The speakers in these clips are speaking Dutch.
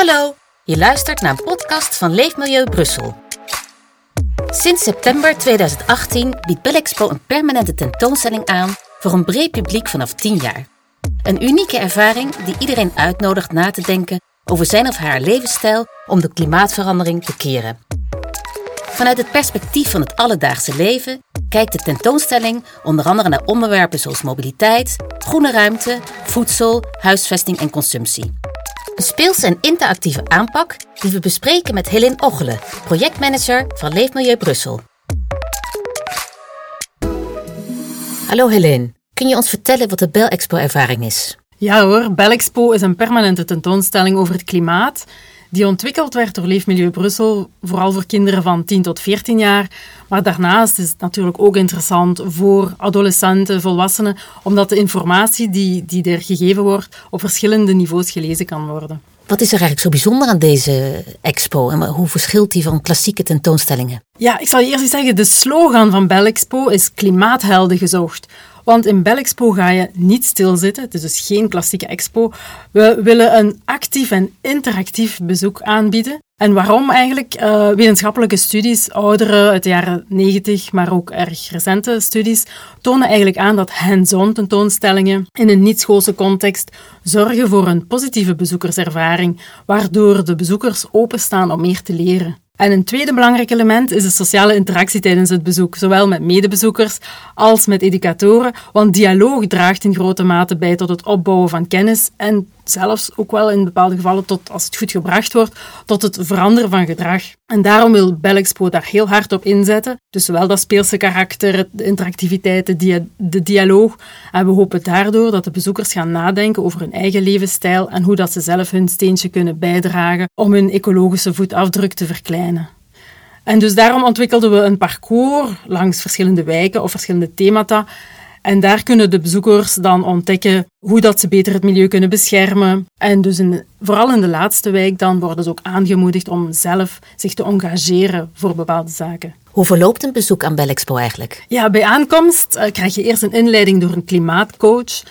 Hallo, je luistert naar een podcast van Leefmilieu Brussel. Sinds september 2018 biedt Belexpo een permanente tentoonstelling aan voor een breed publiek vanaf 10 jaar. Een unieke ervaring die iedereen uitnodigt na te denken over zijn of haar levensstijl om de klimaatverandering te keren. Vanuit het perspectief van het alledaagse leven kijkt de tentoonstelling onder andere naar onderwerpen zoals mobiliteit, groene ruimte, voedsel, huisvesting en consumptie. Een speelse en interactieve aanpak die we bespreken met Helene Ochelen, projectmanager van Leefmilieu Brussel. Hallo Helene, kun je ons vertellen wat de Bel Expo ervaring is? Ja hoor, Belexpo is een permanente tentoonstelling over het klimaat die ontwikkeld werd door Leefmilieu Brussel, vooral voor kinderen van 10 tot 14 jaar. Maar daarnaast is het natuurlijk ook interessant voor adolescenten, volwassenen, omdat de informatie die, die er gegeven wordt op verschillende niveaus gelezen kan worden. Wat is er eigenlijk zo bijzonder aan deze expo en hoe verschilt die van klassieke tentoonstellingen? Ja, ik zal je eerst eens zeggen, de slogan van Belexpo is klimaathelden gezocht. Want in Belexpo ga je niet stilzitten. Het is dus geen klassieke expo. We willen een actief en interactief bezoek aanbieden. En waarom eigenlijk? Uh, wetenschappelijke studies, oudere uit de jaren 90, maar ook erg recente studies, tonen eigenlijk aan dat hands-on tentoonstellingen in een niet-schoolse context zorgen voor een positieve bezoekerservaring, waardoor de bezoekers openstaan om meer te leren. En een tweede belangrijk element is de sociale interactie tijdens het bezoek, zowel met medebezoekers als met educatoren, want dialoog draagt in grote mate bij tot het opbouwen van kennis en zelfs ook wel in bepaalde gevallen, tot, als het goed gebracht wordt, tot het veranderen van gedrag. En daarom wil Belexpo daar heel hard op inzetten. Dus zowel dat speelse karakter, de interactiviteit, de, de dialoog. En we hopen daardoor dat de bezoekers gaan nadenken over hun eigen levensstijl en hoe dat ze zelf hun steentje kunnen bijdragen om hun ecologische voetafdruk te verkleinen. En dus daarom ontwikkelden we een parcours langs verschillende wijken of verschillende themata en daar kunnen de bezoekers dan ontdekken hoe dat ze beter het milieu kunnen beschermen. En dus in, vooral in de laatste wijk dan worden ze ook aangemoedigd om zelf zich te engageren voor bepaalde zaken. Hoe verloopt een bezoek aan Belexpo eigenlijk? Ja, bij aankomst uh, krijg je eerst een inleiding door een klimaatcoach.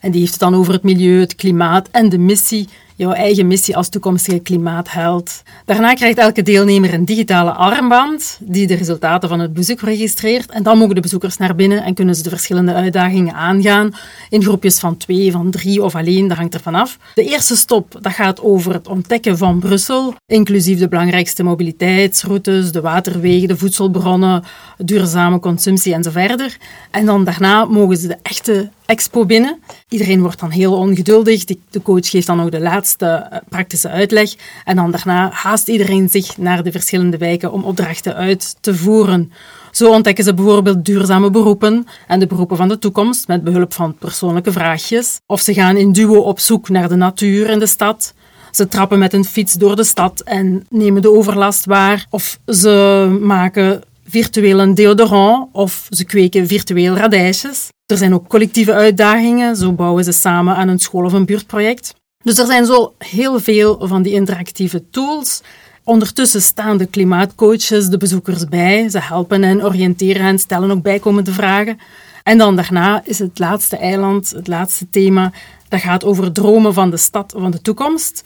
En die heeft het dan over het milieu, het klimaat en de missie jouw eigen missie als toekomstige klimaatheld. Daarna krijgt elke deelnemer een digitale armband die de resultaten van het bezoek registreert. En dan mogen de bezoekers naar binnen en kunnen ze de verschillende uitdagingen aangaan in groepjes van twee, van drie of alleen, dat hangt ervan af. De eerste stop dat gaat over het ontdekken van Brussel, inclusief de belangrijkste mobiliteitsroutes, de waterwegen, de voedselbronnen, duurzame consumptie en zo verder. En dan daarna mogen ze de echte expo binnen. Iedereen wordt dan heel ongeduldig. De coach geeft dan ook de laatste eh, praktische uitleg. En dan daarna haast iedereen zich naar de verschillende wijken om opdrachten uit te voeren. Zo ontdekken ze bijvoorbeeld duurzame beroepen en de beroepen van de toekomst met behulp van persoonlijke vraagjes. Of ze gaan in duo op zoek naar de natuur in de stad. Ze trappen met een fiets door de stad en nemen de overlast waar. Of ze maken virtueel een deodorant of ze kweken virtueel radijsjes. Er zijn ook collectieve uitdagingen, zo bouwen ze samen aan een school- of een buurtproject. Dus er zijn zo heel veel van die interactieve tools. Ondertussen staan de klimaatcoaches de bezoekers bij. Ze helpen en oriënteren en stellen ook bijkomende vragen. En dan daarna is het laatste eiland, het laatste thema, dat gaat over dromen van de stad van de toekomst.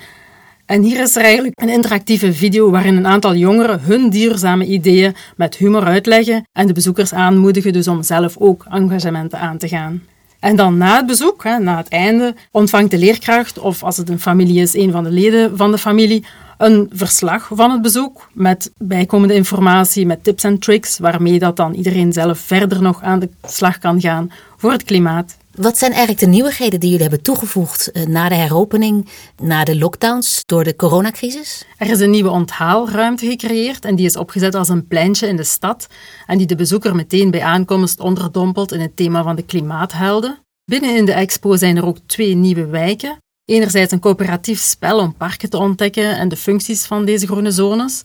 En hier is er eigenlijk een interactieve video waarin een aantal jongeren hun duurzame ideeën met humor uitleggen en de bezoekers aanmoedigen dus om zelf ook engagementen aan te gaan. En dan na het bezoek, na het einde, ontvangt de leerkracht, of als het een familie is, een van de leden van de familie, een verslag van het bezoek met bijkomende informatie, met tips en tricks, waarmee dat dan iedereen zelf verder nog aan de slag kan gaan voor het klimaat. Wat zijn eigenlijk de nieuwigheden die jullie hebben toegevoegd eh, na de heropening, na de lockdowns door de coronacrisis? Er is een nieuwe onthaalruimte gecreëerd en die is opgezet als een pleintje in de stad en die de bezoeker meteen bij aankomst onderdompelt in het thema van de klimaathelden. Binnen in de expo zijn er ook twee nieuwe wijken. Enerzijds een coöperatief spel om parken te ontdekken en de functies van deze groene zones.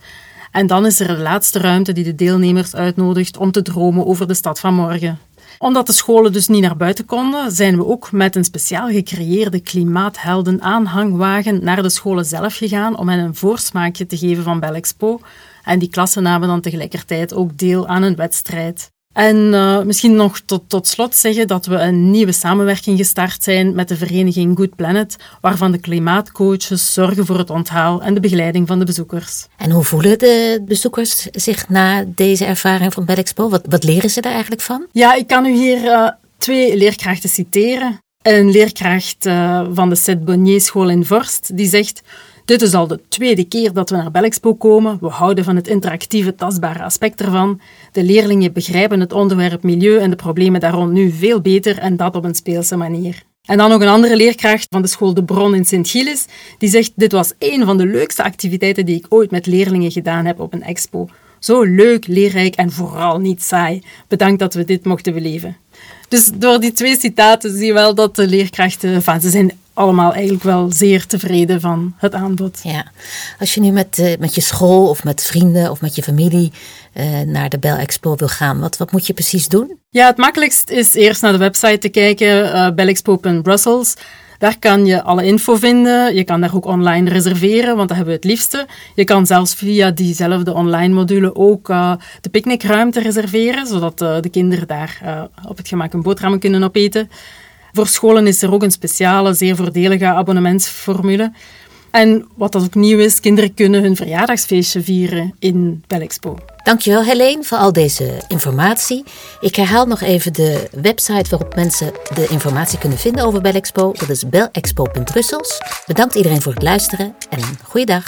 En dan is er de laatste ruimte die de deelnemers uitnodigt om te dromen over de stad van morgen omdat de scholen dus niet naar buiten konden, zijn we ook met een speciaal gecreëerde klimaathelden aanhangwagen naar de scholen zelf gegaan om hen een voorsmaakje te geven van Belexpo. En die klassen namen dan tegelijkertijd ook deel aan een wedstrijd. En uh, misschien nog tot, tot slot zeggen dat we een nieuwe samenwerking gestart zijn met de vereniging Good Planet, waarvan de klimaatcoaches zorgen voor het onthaal en de begeleiding van de bezoekers. En hoe voelen de bezoekers zich na deze ervaring van Belexpo? Wat, wat leren ze daar eigenlijk van? Ja, ik kan u hier uh, twee leerkrachten citeren. Een leerkracht uh, van de Seth Bonnier School in Vorst, die zegt... Dit is al de tweede keer dat we naar Belexpo komen. We houden van het interactieve, tastbare aspect ervan. De leerlingen begrijpen het onderwerp milieu en de problemen daar rond nu veel beter en dat op een speelse manier. En dan nog een andere leerkracht van de school De Bron in Sint-Gilles, die zegt: Dit was een van de leukste activiteiten die ik ooit met leerlingen gedaan heb op een expo. Zo leuk, leerrijk en vooral niet saai. Bedankt dat we dit mochten beleven. Dus door die twee citaten zie je wel dat de leerkrachten, van, ze zijn allemaal eigenlijk wel zeer tevreden van het aanbod. Ja, als je nu met, uh, met je school of met vrienden of met je familie uh, naar de Bell Expo wil gaan, wat, wat moet je precies doen? Ja, het makkelijkst is eerst naar de website te kijken, uh, bellexpo.brussels. Daar kan je alle info vinden. Je kan daar ook online reserveren, want dat hebben we het liefste. Je kan zelfs via diezelfde online module ook uh, de picknickruimte reserveren, zodat uh, de kinderen daar uh, op het gemak een boterham kunnen opeten. Voor scholen is er ook een speciale, zeer voordelige abonnementsformule. En wat dat ook nieuw is, kinderen kunnen hun verjaardagsfeestje vieren in Belexpo. Dankjewel Helene voor al deze informatie. Ik herhaal nog even de website waarop mensen de informatie kunnen vinden over Belexpo. Dat is belexpo.brussels. Bedankt iedereen voor het luisteren en goeiedag.